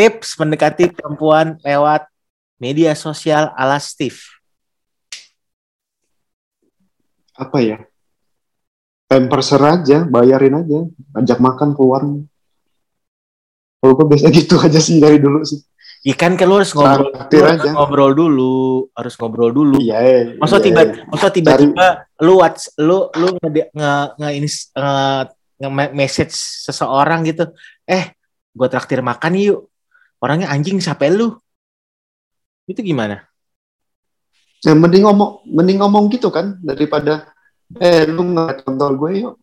Tips mendekati perempuan lewat media sosial ala Steve. Apa ya? Pamperser aja, bayarin aja, ajak makan keluar. Kalau gue biasa gitu aja sih dari dulu sih. Ikan kan lu harus ngobrol, harus ngobrol dulu, harus ngobrol dulu. Iya. Masa iya, tiba, eh. masa tiba-tiba lu whats, lu lu nge nge nge, nge, nge message seseorang gitu. Eh, gua traktir makan yuk. Orangnya anjing siapa lu? Itu gimana? Ya, mending ngomong, mending ngomong gitu kan daripada eh lu nggak kontol gue yuk.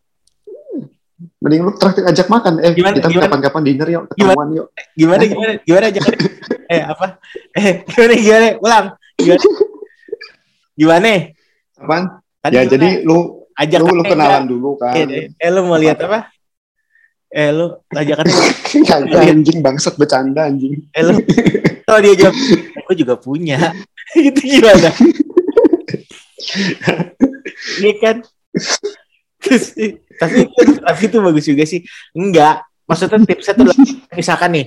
Mending lu traktir ajak makan. Eh Gimana- kita kapan-kapan dinner yuk, ketemuan yuk. Gimana gimana gimana aja Eh apa? Eh gimana gimana? Ulang. Gimana? Gimana? Apaan? Tadi ya gimana? jadi lu ajak lu, lu kenalan dulu kan. Eh, eh, lu mau lihat apa? Eh lu ajakannya Kagak anjing bangsat bercanda anjing. eh lu kalau dia jawab aku juga punya. Itu gimana? Iya kan? Terus, tapi tapi itu bagus juga sih. Enggak. Maksudnya tipsnya tuh misalkan nih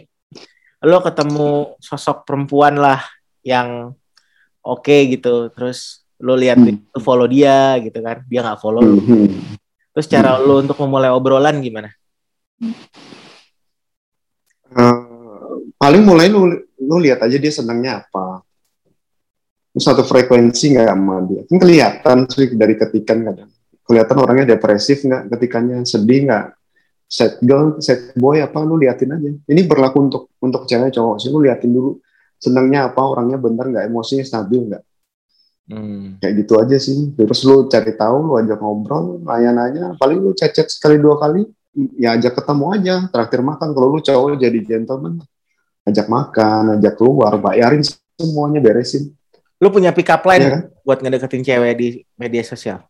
lo ketemu sosok perempuan lah yang oke gitu terus lo lihat Hmm. lo follow dia gitu kan dia nggak follow lo Mhm. terus cara lo untuk memulai obrolan gimana Eh, paling mulai lu lu lihat aja dia senangnya apa. Satu frekuensi nggak sama dia. Kan kelihatan sih dari ketikan kadang. Kelihatan orangnya depresif nggak ketikannya, sedih nggak, sad girl, sad boy apa lu liatin aja. Ini berlaku untuk untuk cewek cowok sih lu liatin dulu senangnya apa orangnya bener nggak emosinya stabil nggak hmm. kayak gitu aja sih terus lu cari tahu lu ajak ngobrol nanya-nanya paling lu cecet sekali dua kali ya ajak ketemu aja traktir makan. Kalau lu cowok jadi gentleman ajak makan ajak keluar bayarin semuanya beresin. Lo punya pick up line ya kan? buat ngedeketin cewek di media sosial?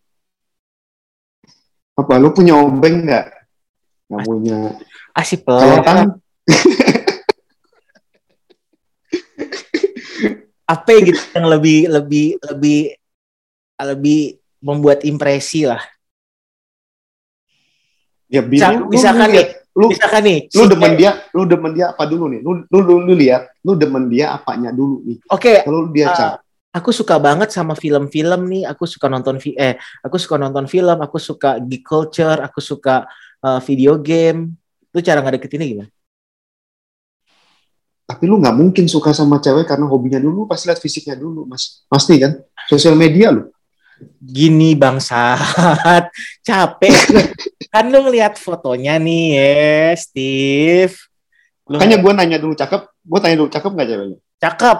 Apa lu punya obeng nggak? Nggak punya. si kalau pelet kan apa gitu yang lebih lebih lebih lebih membuat impresi lah ya lu- misalkan lu nih lu misalkan nih lu si demen dia lu demen dia apa dulu nih? Lu lu lu, lu lihat lu demen dia apanya dulu nih? Oke kalau dia cak. aku suka banget sama film-film nih. Aku suka nonton vi- eh aku suka nonton film aku suka geek culture aku suka uh, video game. Itu cara ngedeketinnya gimana? Tapi lu nggak mungkin suka sama cewek karena hobinya dulu. Pasti lihat fisiknya dulu mas. Pasti kan? Sosial media lu. Gini bangsat. Capek kan lu ngeliat fotonya nih ya Steve. Lu makanya gue nanya dulu cakep? Gue tanya dulu cakep nggak ceweknya? Cakep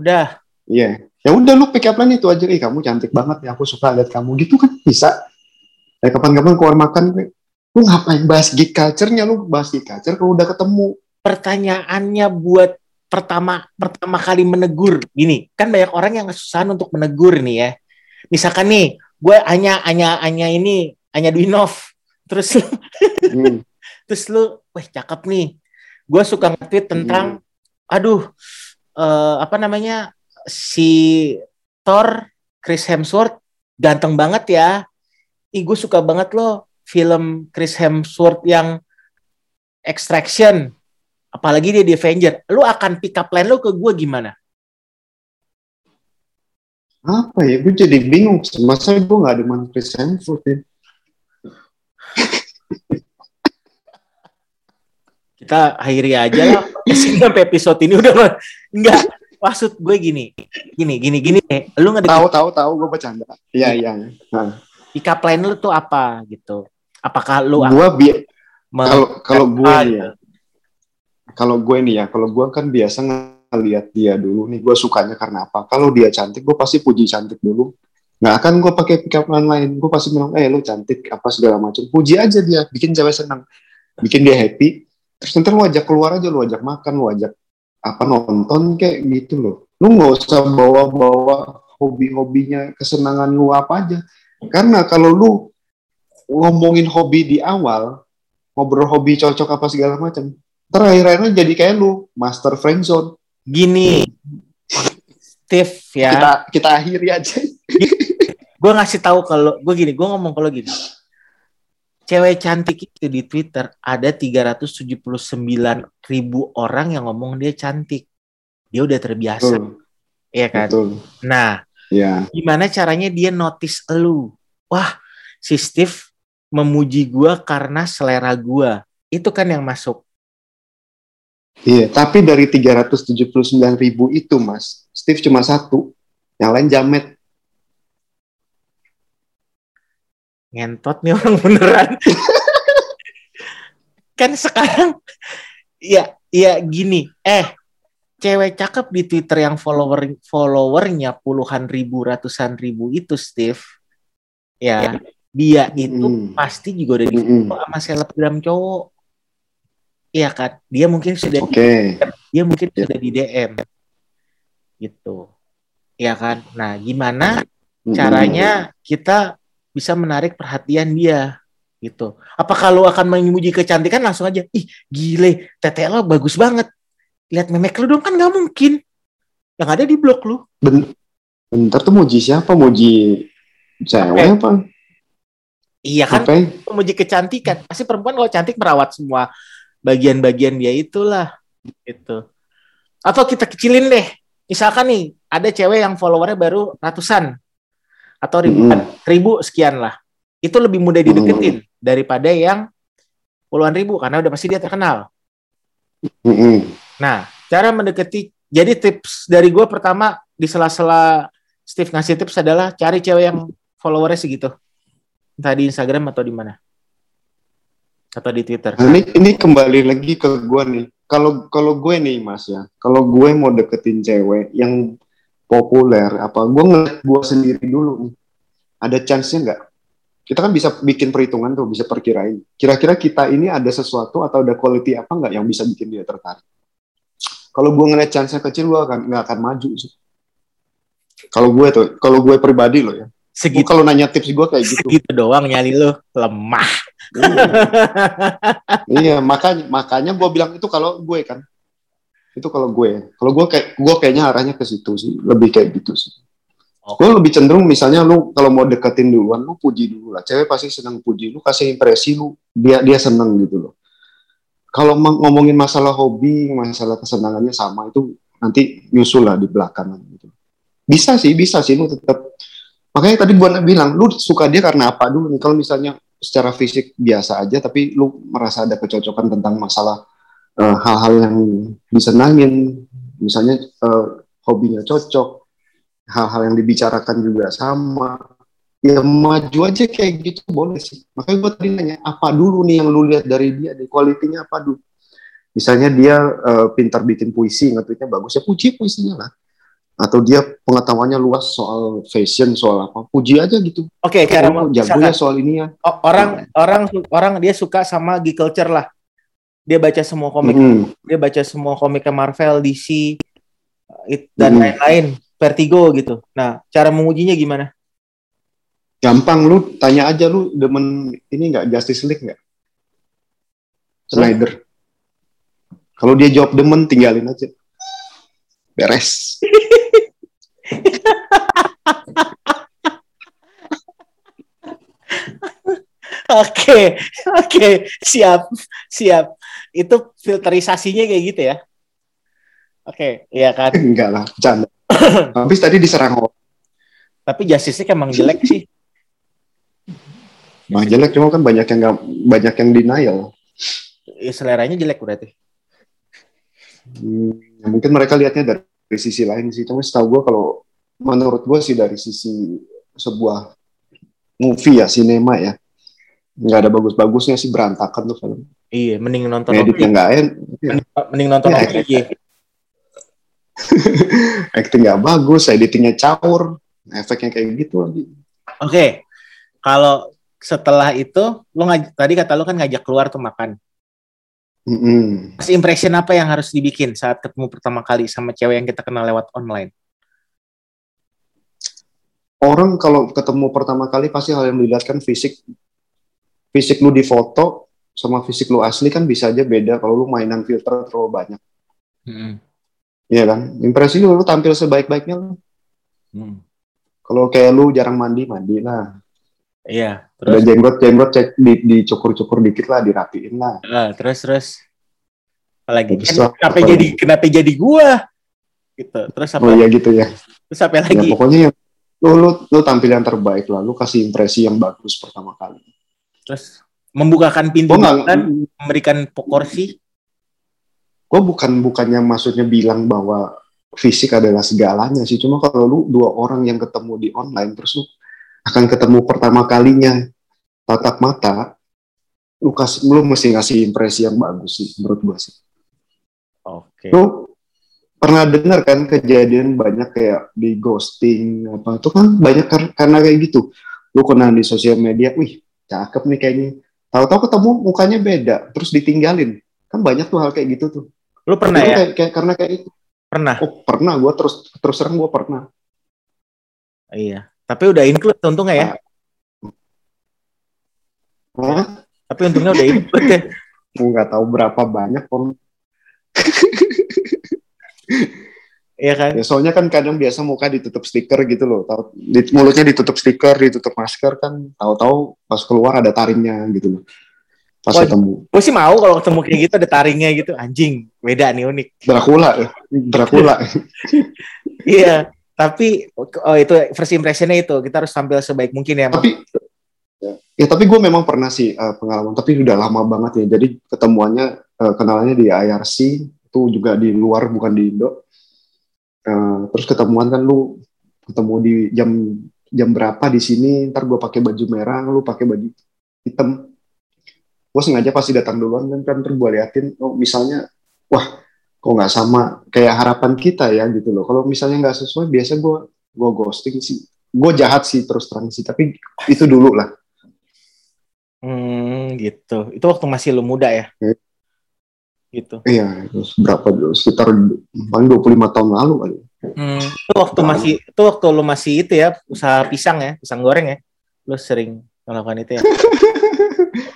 udah. Iya. Ya udah lu pick up line itu aja. Ih kamu cantik banget ya aku suka lihat kamu. Gitu kan bisa. Ya kapan-kapan keluar makan gue lu ngapain bahas geek culture-nya? Lu bahas geek culture kalau udah ketemu. Pertanyaannya buat pertama pertama kali menegur. Gini kan banyak orang yang kesusahan untuk menegur nih ya. Misalkan nih gue hanya hanya hanya ini hanya Dwinov terus lu- Hmm. terus lu wah cakep nih. Gue suka nge-tweet tentang aduh eh, apa namanya si Thor Chris Hemsworth ganteng banget ya. Ih gue suka banget loh film Chris Hemsworth yang Extraction apalagi dia di Avenger. Lu akan pick up line lu ke gue gimana? Apa ya? Gue jadi bingung masa gue nggak ada Chris Hemsworth ya kita akhiri aja lah. Sini sampai episode ini udah enggak. Maksud gue gini. Gini gini gini. Eh, lu nggak tahu tahu tahu. Gue bercanda. Iya iya. nah, pick up line lu tuh apa gitu? Apakah lu gue bi kalau kalau gue apa nih ya. kalau gue nih ya kalau gue kan biasa ngeliat dia dulu nih. Gue sukanya karena apa? Kalau dia cantik gue pasti puji cantik dulu nggak akan gue pakai pick up line lain. Gue pasti bilang eh lu cantik apa segala macam. Puji aja dia bikin cewek senang bikin dia happy. Terus nanti lu ajak keluar aja lu ajak makan lu ajak apa nonton kayak gitu loh. Lu nggak usah bawa-bawa hobi-hobinya kesenangan lu apa aja. Karena kalau lu ngomongin hobi di awal ngobrol hobi cocok apa segala macam terakhir-akhirnya jadi kayak lu master friend zone. Gini Steve ya. Kita kita akhiri aja gue ngasih tahu kalau gue gini gue ngomong kalau gini cewek cantik itu di Twitter ada 379 ribu orang yang ngomong dia cantik. Dia udah terbiasa, Betul. ya kan? Betul. Nah, Ya. gimana caranya dia notice lu? Wah, si Steve memuji gua karena selera gua. Itu kan yang masuk. Iya, tapi dari 379 ribu itu, Mas, Steve cuma satu. Yang lain jamet. Ngentot nih orang beneran. kan sekarang ya ya gini, eh cewek cakep di Twitter yang follower followernya puluhan ribu ratusan ribu itu Steve ya dia itu Mm. pasti juga udah di Mm-mm. sama selebgram cowok Iya kan dia mungkin sudah Oke. dia mungkin Ya. sudah di DM gitu ya kan nah gimana Mm-mm. caranya kita bisa menarik perhatian dia gitu. Apa kalau akan memuji kecantikan langsung aja, ih gile, tete lo bagus banget. Lihat memek lu dong kan nggak mungkin. Yang ada di blog lu. Ben- bentar tuh muji siapa? Muji cewek apa? Iya kan, Apa? memuji kecantikan. Pasti perempuan kalau cantik merawat semua bagian-bagian dia itulah gitu. Atau kita kecilin deh. Misalkan nih, ada cewek yang followernya baru ratusan atau ribuan, ribu sekian lah. Itu lebih mudah dideketin daripada yang puluhan ribu karena udah pasti dia terkenal. Mm-mm. Nah, cara mendekati jadi tips dari gue pertama di sela-sela Steve ngasih tips adalah cari cewek yang followernya segitu. Entah di Instagram atau di mana. Atau di Twitter. Nah, ini ini kembali lagi ke gue nih. Kalau kalau gue nih Mas ya, kalau gue mau deketin cewek yang populer, apa gue ngeliat gue sendiri dulu nih. Ada chance-nya nggak? Kita kan bisa bikin perhitungan tuh, bisa perkirain. Kira-kira kita ini ada sesuatu atau ada quality apa nggak yang bisa bikin dia tertarik? Kalau gue ngeliat chance-nya kecil, gue akan nggak akan maju sih. Kalau gue tuh, kalau gue pribadi loh ya. Segitu, kalau nanya tips gue kayak gitu. segitu doang nyali lu lemah. Iya. iya makanya makanya gue bilang itu kalau gue kan itu kalau gue kalau gue kayak gue kayaknya arahnya ke situ sih. Lebih kayak gitu sih. Oke. gue lebih cenderung misalnya lu kalau mau deketin duluan lu puji dulu lah. Cewek pasti senang puji lu kasih impresi lu dia dia seneng gitu loh. Kalau ngomongin masalah hobi masalah kesenangannya sama itu nanti nyusul lah di belakangan gitu. Bisa sih bisa sih lu tetap makanya tadi gue bilang lu suka dia karena apa dulu nih? Kalau misalnya secara fisik biasa aja tapi lu merasa ada kecocokan tentang masalah eh, hal-hal yang disenangin misalnya eh, hobinya cocok hal-hal yang dibicarakan juga sama. Ya maju aja kayak gitu boleh sih. Makanya gue tadi nanya apa dulu nih yang lu lihat dari dia di kualitinya apa dulu? Misalnya dia eh, pintar bikin puisi ngetweetnya bagus ya puji puisinya lah. Atau dia pengetahuannya luas soal fashion soal apa puji aja gitu. Oke, cara Oh, mau jagonya soal ini ya. Orang orang orang dia suka sama geek culture lah. Dia baca semua komik, Mm-mm. dia baca semua komiknya Marvel, DC, it- dan Hmm. lain-lain, Vertigo gitu. Nah, cara mengujinya gimana? gampang lu tanya aja lu demen ini nggak Justice League nggak Snyder kalau dia jawab demen tinggalin aja beres Oke, oke, siap, siap. Itu filterisasinya kayak gitu ya? Oke, iya kan. enggak lah bercanda habis tadi diserang orang Tapi Justice emang jelek sih. Nah, jelek cuma kan banyak yang nggak banyak yang denial Ya, seleranya jelek berarti. Hmm, ya mungkin mereka lihatnya dari, dari sisi lain sih cuma setahu gue kalau menurut gue sih dari sisi sebuah movie ya sinema ya nggak ada bagus-bagusnya sih berantakan tuh film Iya, mending nonton editnya OVJ. nggak en Mending, mending nonton Ya, OVJ. acting nggak bagus editingnya caur efeknya kayak gitu lagi Oke, kalau setelah itu, lu ngaj- tadi kata lu kan ngajak keluar tuh makan. Mm-mm. First impression apa yang harus dibikin saat ketemu pertama kali sama cewek yang kita kenal lewat online? orang kalau ketemu pertama kali pasti hal yang dilihat kan fisik fisik lu di foto sama fisik lu asli kan bisa aja beda kalau lu mainan filter terlalu banyak. Iya kan? Impresi lu lu tampil sebaik-baiknya lu. Hmm. kalau kayak lu jarang mandi mandi lah. Iya, Udah terus? jenggot jenggot cek di dicukur-cukur dikit lah, dirapiin lah. ah, terus terus? Apalagi Terus kan, apa kenapa jadi kenapa jadi gua? Gitu. Terus apa Oh ya gitu ya. terus apa Ya lagi? pokoknya yang lu, lu, lu tampil yang terbaik lah, lu kasih impresi yang bagus pertama kali. terus membukakan pintu nggak, dan memberikan porsi gue bukan bukannya maksudnya bilang bahwa fisik adalah segalanya sih. Cuma kalau lu dua orang yang ketemu di online terus lu akan ketemu pertama kalinya tatap mata, lu kasih lu mesti ngasih impresi yang bagus sih menurut gue sih. oke Lu pernah dengar kan kejadian banyak kayak di ghosting apa itu kan banyak kar- karena kayak gitu. Lu kena di sosial media, wih cakep nih kayaknya. Tahu-tahu ketemu mukanya beda, terus ditinggalin. Kan banyak tuh hal kayak gitu tuh. lu pernah ya kayak, kayak- karena kayak itu. pernah Oh pernah, gue terus terus terang gue pernah. iya tapi udah include untungnya ya Hah? tapi untungnya udah include ya Gue nggak tahu berapa banyak om. iya kan Ya, soalnya kan kadang biasa muka ditutup stiker gitu loh. Tahu di, mulutnya ditutup stiker, ditutup masker kan. Tahu-tahu pas keluar ada taringnya gitu loh. Pas Wah, ketemu gue sih mau kalau ketemu kayak gitu ada taringnya gitu anjing beda nih unik Dracula, ya. Dracula. iya tapi oh itu first impressionnya itu kita harus tampil sebaik mungkin ya tapi ya, ya, tapi gue memang pernah sih eh, pengalaman. Tapi udah lama banget ya. Jadi ketemuannya eh, kenalannya di IRC itu juga di luar bukan di Indo. Eh, terus ketemuan kan lu ketemu di jam jam berapa di sini ntar gue pakai baju merah lu pakai baju hitam. Gue sengaja pasti datang duluan dan kan ntar gue liatin oh misalnya wah kok nggak sama kayak harapan kita ya gitu loh. Kalau misalnya nggak sesuai biasa gue gue ghosting sih. Gue jahat sih terus terang sih tapi itu dulu lah. Hmm gitu. Itu waktu masih lu muda ya? Hmm. Gitu. Iya terus berapa dulu? Sekitar paling 25 tahun lalu kali. Hmm, itu waktu masih itu waktu lu masih itu ya usaha pisang ya pisang goreng ya. Lu sering melakukan itu ya?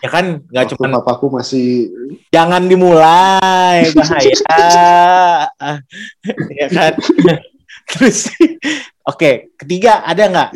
Ya kan nggak cuma papaku masih jangan dimulai bahaya. Ah, ya kan? Terus oke ketiga ada nggak?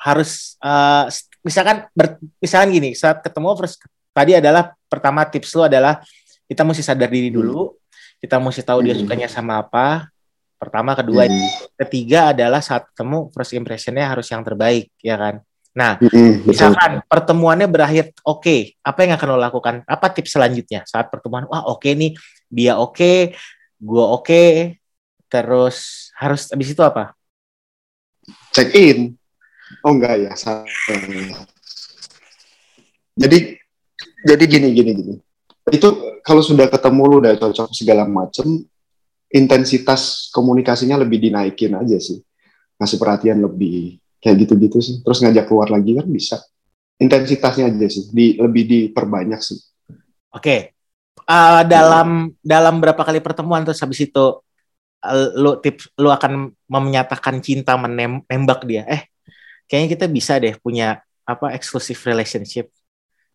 Harus eh, misalkan ber- misalkan gini saat ketemu first tadi adalah pertama tips lu adalah kita mesti sadar diri dulu. Kita mesti tahu dia Hmm. sukanya sama apa. Pertama kedua Hmm, ketiga adalah saat ketemu first impressionnya harus yang terbaik ya kan? Nah hmm, hmm, betul. misalkan pertemuannya berakhir oke apa yang akan lo lakukan? Apa tips selanjutnya? Saat pertemuan wah oke nih dia oke gua oke. Terus harus habis itu apa? Check in. Oh enggak ya salah. jadi jadi gini gini gini itu kalau sudah ketemu lu udah cocok segala macem intensitas komunikasinya lebih dinaikin aja sih. Ngasih perhatian lebih kayak gitu-gitu sih. Terus ngajak keluar lagi kan bisa. Intensitasnya aja sih. Di lebih diperbanyak sih. Oke. Eh, dalam dalam berapa kali pertemuan terus habis itu eh, lu tips lu akan menyatakan cinta menem- menembak dia. Eh kayaknya kita bisa deh punya apa exclusive relationship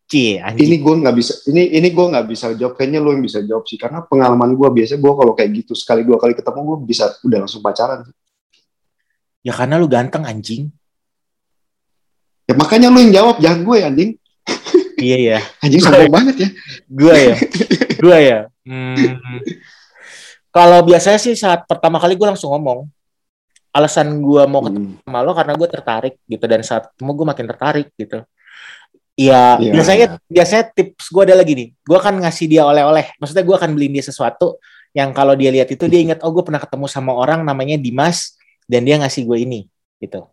cie anjing. Ini gue nggak bisa ini ini gue nggak bisa jawab. Kayaknya lu yang bisa jawab sih karena pengalaman gue biasa gue kalau kayak gitu sekali dua kali ketemu gue bisa udah langsung pacaran ya karena lu ganteng anjing. Ya makanya lu yang jawab jangan gue anjing. Iya ya anjing sombong banget ya. Gua ya, gua ya. Hmm. Kalau biasanya sih saat pertama kali gue langsung ngomong, alasan gua mau ketemu Hmm. sama lo karena gue tertarik gitu dan saat ketemu gue makin tertarik gitu. Iya, Iya. biasanya biasanya tips gue adalah gini, gue akan ngasih dia oleh-oleh. Maksudnya gue akan beliin dia sesuatu yang kalau dia lihat itu dia ingat oh gue pernah ketemu sama orang namanya Dimas dan dia ngasih gue ini gitu.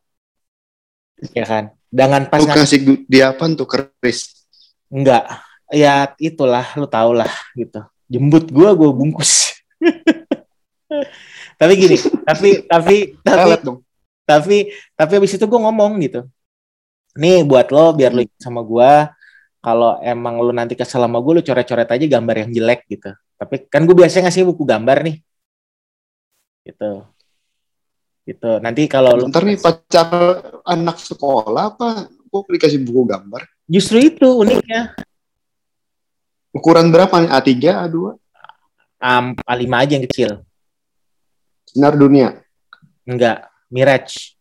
Ya kan? Dengan pas Lu ngasih dia apa tuh keris Enggak. Ya itulah lu tau lah gitu. Jembut gua gua bungkus. tapi gini, tapi tapi tapi tapi tapi habis itu gua ngomong gitu. Nih buat lo biar lo sama gua kalau emang lu nanti kesel sama gue lu coret-coret aja gambar yang jelek gitu. Tapi kan gue biasanya ngasih buku gambar nih. Gitu. Gitu. Nanti kalau lu ntar nih pacar anak sekolah apa gue dikasih buku gambar justru itu uniknya. ukuran berapa nih A3 A2 Um, A5 aja yang kecil. sinar dunia Enggak, Mirage.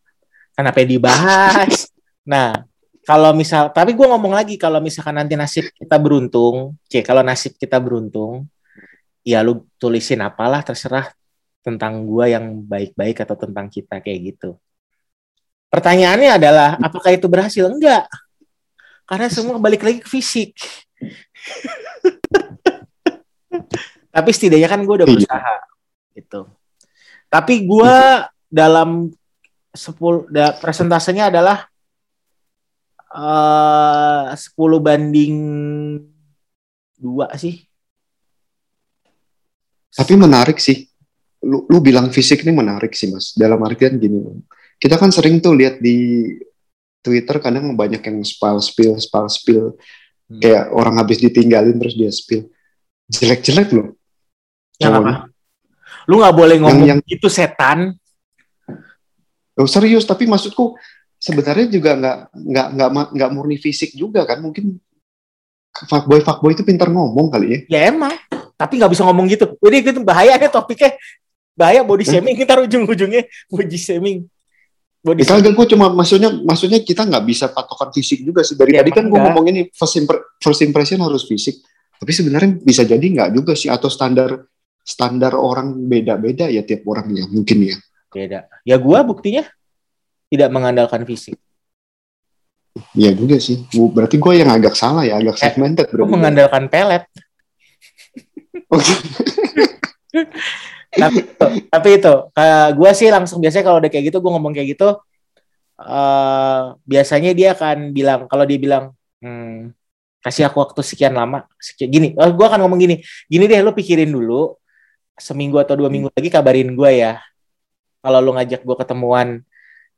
Kenapa dibahas? Nah, kalau misal tapi gue ngomong lagi kalau misalkan nanti nasib kita beruntung c kalau nasib kita beruntung ya lu tulisin apalah terserah tentang gue yang baik-baik atau tentang kita kayak gitu. Pertanyaannya adalah apakah itu berhasil? Enggak. Karena semua balik lagi ke fisik. Tapi setidaknya kan gue udah berusaha gitu. Tapi gue dalam 10 da, presentasenya adalah eh 10 banding dua sih. Tapi menarik sih. Lu, lu bilang fisik ini menarik sih mas. Dalam artian gini, kita kan sering tuh lihat di Twitter kadang banyak yang spal spill, spal spill, Hmm. kayak orang habis ditinggalin terus dia spill. Jelek-jelek loh. Yang apa? Lu nggak boleh ngomong yang- gitu setan. Oh, serius, tapi maksudku sebenarnya juga nggak nggak nggak nggak murni fisik juga kan? Mungkin fuckboy fuckboy itu pintar ngomong kali ya. Ya emang. Tapi nggak bisa ngomong gitu. Udah itu bahaya nih topiknya. Bahaya body shaming. Kita ujung-ujungnya body shaming. Body Ya, kagak gue cuma maksudnya maksudnya kita nggak bisa patokan fisik juga sih. Dari Ya, tadi kan gue ngomong ini first, impre- first impression harus fisik. Tapi sebenarnya bisa jadi nggak juga sih atau standar standar orang beda-beda ya tiap orang ya mungkin ya. beda. Ya gua buktinya tidak mengandalkan fisik. Iya juga sih. Berarti gue yang agak salah ya, agak Eh, segmented Gua berarti. mengandalkan pelet. Oke. tapi itu, tapi itu gue sih langsung biasanya kalau udah kayak gitu gue ngomong kayak gitu eh biasanya dia akan bilang kalau dia bilang hmm, kasih aku waktu sekian lama sekian gini oh, gue akan ngomong gini gini deh lu pikirin dulu seminggu atau dua minggu lagi kabarin gue ya kalau lu ngajak gue ketemuan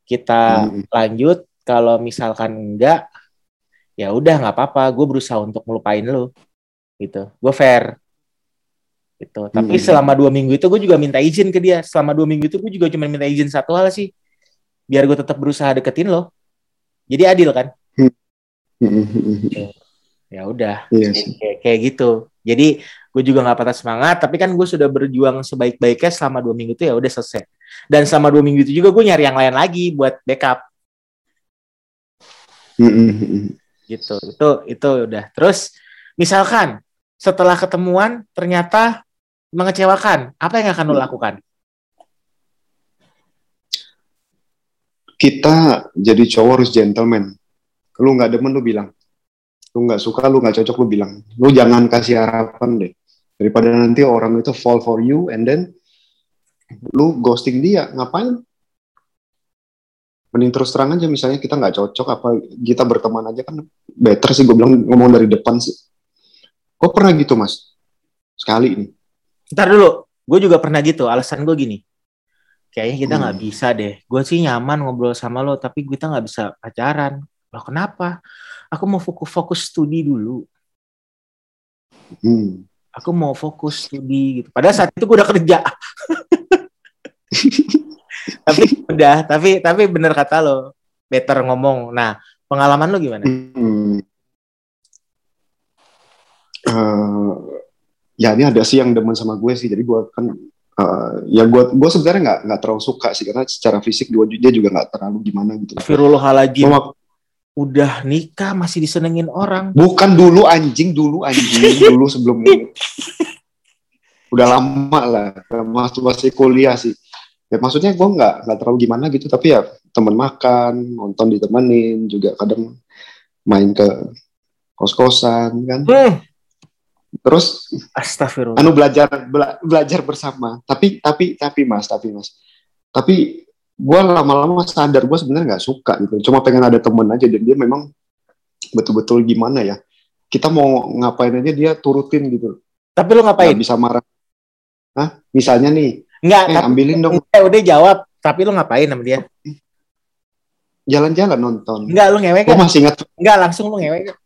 kita Hmm. lanjut kalau misalkan enggak ya udah nggak apa-apa. Gue berusaha untuk ngelupain lu. Gitu. Gue fair. Gitu. Tapi Hmm. selama dua minggu itu gue juga minta izin ke dia. Selama dua minggu itu gue juga cuma minta izin satu hal sih. Biar gue tetap berusaha deketin lo. Jadi adil kan? Ya udah. Iya sih. kayak, kayak gitu. Jadi gue juga nggak patah semangat tapi kan gue sudah berjuang sebaik-baiknya selama dua minggu itu ya udah selesai dan selama dua minggu itu juga gue nyari yang lain lagi buat backup gitu itu itu udah terus misalkan setelah ketemuan ternyata mengecewakan apa yang akan lo lakukan Kita jadi cowok harus gentleman. Lu nggak demen lu bilang. Lu nggak suka, lu nggak cocok lu bilang. Lu jangan kasih harapan deh. Daripada nanti orang itu fall for you and then lu ghosting dia, ngapain? Mending terus terang aja misalnya kita nggak cocok apa kita berteman aja kan better sih gue bilang ngomong dari depan sih. Gue pernah gitu mas, sekali ini. ntar dulu gue juga pernah gitu alasan gue gini kayaknya kita nggak Hmm. bisa deh gue sih nyaman ngobrol sama lo tapi kita nggak bisa pacaran lo kenapa aku mau fokus fokus studi dulu Hmm. Aku mau fokus studi gitu. Padahal saat itu gue udah kerja. Tapi udah tapi tapi bener kata lo. Better ngomong. Nah pengalaman lo gimana? Hmm. Eh, ya ini ada sih yang demen sama gue sih. Jadi gue kan eh, ya gue gue sebenarnya nggak nggak terlalu suka sih. Karena secara fisik dia, dia juga nggak terlalu gimana gitu. Firullahaladzim Cuma- udah nikah masih disenengin orang. Bukan dulu anjing dulu anjing dulu sebelum ini. Udah lama lah masih masih kuliah sih. Ya maksudnya gue nggak nggak terlalu gimana gitu tapi ya temen makan nonton ditemenin juga kadang main ke kos kosan kan. Hmm, terus astagfirullah. anu belajar bela- belajar bersama. Tapi tapi tapi mas tapi mas. Tapi gue lama-lama sadar gue sebenarnya nggak suka gitu. Cuma pengen ada temen aja dan dia memang betul-betul gimana ya kita mau ngapain aja dia turutin gitu. Tapi lo nggak ngapain bisa marah. Hah? misalnya nih Enggak, eh tapi ambilin dong. eh, udah jawab tapi lo ngapain sama dia? Jalan-jalan nonton. Enggak lo ngewek kan? masih ingat. Enggak langsung lo ngewek kan?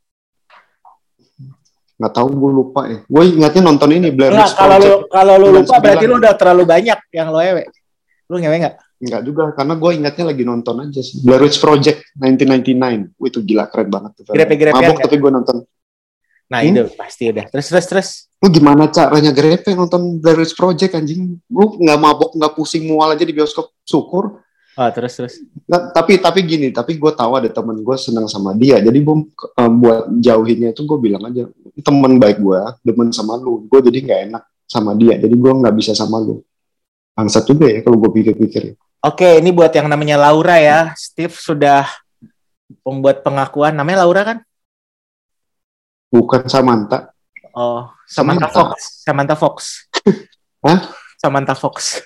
nggak tahu gue lupa ya. Gue ingatnya nonton ini Blair enggak Witch kalau lo kalau lo lupa 99. berarti lo udah terlalu banyak yang lo ewek lo ngewek enggak Enggak juga, karena gue ingatnya lagi nonton aja sih. Blair Witch Project 1999. Wih, itu gila keren banget. tuh. Grepe-grepean Mabok nggak? tapi gue nonton. nah Hmm? itu pasti udah terus terus terus Lu gimana caranya grepe nonton Blair Witch Project anjing? Lu nggak mabok, nggak pusing mual aja di bioskop. Syukur. Oh, terus terus. Nah, tapi tapi gini, tapi gue tahu ada temen gue senang sama dia, jadi gue um, buat jauhinnya itu gue bilang aja temen baik gue, demen sama lu, gue jadi nggak enak sama dia, jadi gue nggak bisa sama lu. Bangsat juga ya kalau gue pikir-pikir. Oke, ini buat yang namanya Laura ya. Steve sudah membuat pengakuan. Namanya Laura kan? Bukan Samantha. Oh, Samantha, Samantha. Fox. Samantha Fox. Hah? Samantha Fox.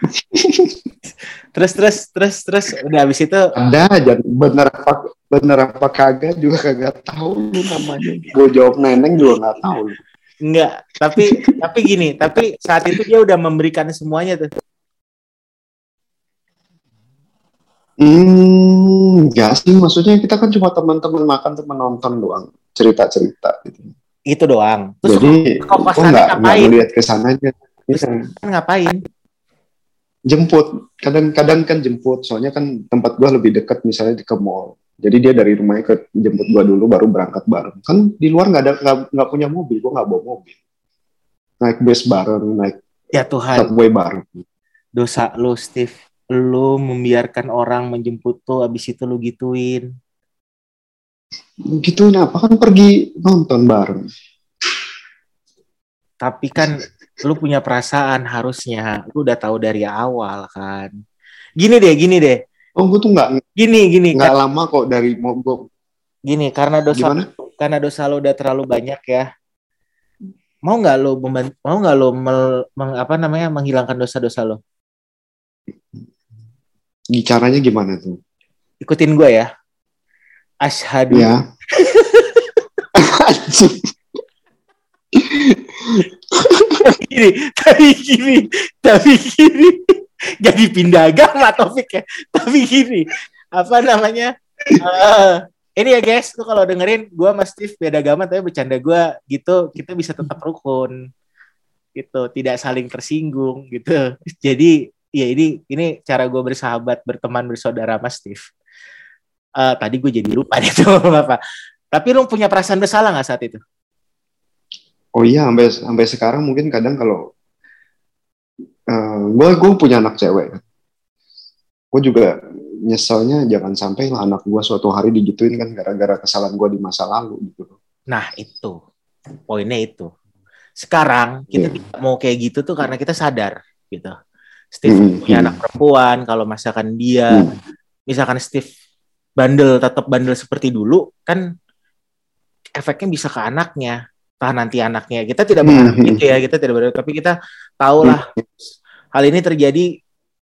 terus terus terus terus udah habis itu Ada aja bener apa bener apa kagak juga kagak tahu lu namanya. Gue jawab neneng juga nggak tahu. enggak, tapi tapi gini, tapi saat itu dia udah memberikan semuanya tuh. Hmm, enggak sih. Maksudnya kita kan cuma teman-teman makan, teman nonton doang, cerita-cerita gitu. Itu doang. Terus Jadi kok pas nggak nggak ngapain? melihat ke sananya. Kan ngapain? Jemput, kadang-kadang kan jemput. Soalnya kan tempat gua lebih dekat, misalnya di ke mall. Jadi dia dari rumahnya ke jemput gua dulu, baru berangkat bareng. Kan di luar nggak ada nggak punya mobil, gua nggak bawa mobil. Naik bus bareng, naik Ya Tuhan, subway bareng. dosa lu Steve. Lu membiarkan orang menjemput tuh abis itu lu gituin. Gituin apa kan pergi nonton bareng. Tapi kan lu punya perasaan harusnya. Lu udah tahu dari awal kan. Gini deh, gini deh. Oh, gua tuh nggak Gini, gini. nggak lama kok dari mau gua Gini, karena dosa gimana? karena dosa lo udah terlalu banyak ya. Mau nggak lo mau nggak lo mel- meng- apa namanya menghilangkan dosa-dosa lo? Caranya gimana tuh? Ikutin gue ya. Ashadu Ya. Gini, tapi gini, tapi gini. Jadi pindah agama topik ya. Tapi gini, apa namanya? eh, ini ya guys, tuh kalau dengerin gue sama Steve beda agama tapi bercanda gue gitu, kita bisa tetap rukun. Gitu, tidak saling tersinggung gitu. Jadi ya ini ini cara gue bersahabat, berteman, bersaudara sama Steve. Eh, tadi gue jadi lupa deh tuh apa. Tapi lu punya perasaan bersalah nggak saat itu? Oh iya, sampai sampai sekarang mungkin kadang kalau gue gue punya anak cewek, gue juga nyeselnya jangan sampai lah anak gue suatu hari digituin kan gara-gara kesalahan gue di masa lalu gitu. Nah itu poinnya itu. Sekarang kita Iya. tidak mau kayak gitu tuh karena kita sadar gitu. Steve Hmm, punya hmm. anak perempuan, kalau misalkan dia, Hmm. misalkan Steve bandel tetap bandel seperti dulu, kan efeknya bisa ke anaknya. Entah nanti anaknya kita tidak berharap Hmm, hmm. gitu ya, kita tidak berharap, tapi kita tahu lah hal ini terjadi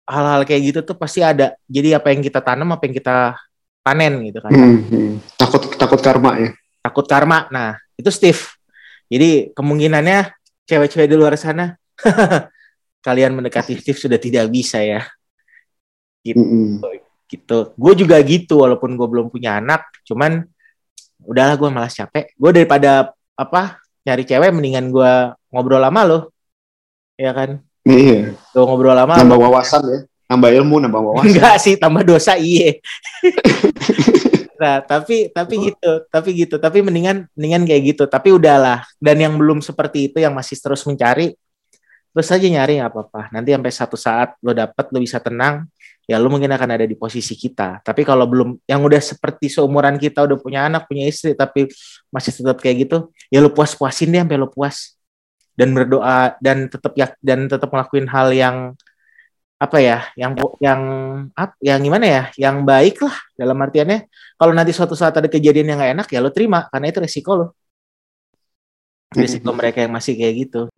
hal-hal kayak gitu tuh pasti ada. Jadi apa yang kita tanam, apa yang kita panen gitu kan. Hmm, hmm. Takut takut karma ya. takut karma. Nah, itu Steve. Jadi kemungkinannya cewek-cewek di luar sana kalian mendekati Steve sudah tidak bisa ya. Hmm, hmm. Gitu. Gue juga gitu walaupun gue belum punya anak, cuman udahlah gue malas capek. Gue daripada apa nyari cewek mendingan gue ngobrol lama lo. Ya kan? Iya. Gue ngobrol lama. Nambah wawasan ya. Nambah ilmu, nambah wawasan. Enggak sih, tambah dosa iye. nah, tapi tapi gitu, tapi gitu, tapi mendingan mendingan kayak gitu. Tapi udahlah. Dan yang belum seperti itu yang masih terus mencari, terus aja nyari nggak apa-apa. Nanti sampai satu saat lo dapet, lo bisa tenang, ya lo mungkin akan ada di posisi kita. Tapi kalau belum, yang udah seperti seumuran kita udah punya anak, punya istri, tapi masih tetap kayak gitu, ya lo puas-puasin deh sampai lo puas dan berdoa dan tetap ya dan tetap ngelakuin hal yang apa ya yang yang apa yang gimana ya yang baik lah dalam artiannya kalau nanti suatu saat ada kejadian yang nggak enak ya lo terima karena itu resiko lo resiko mereka yang masih kayak gitu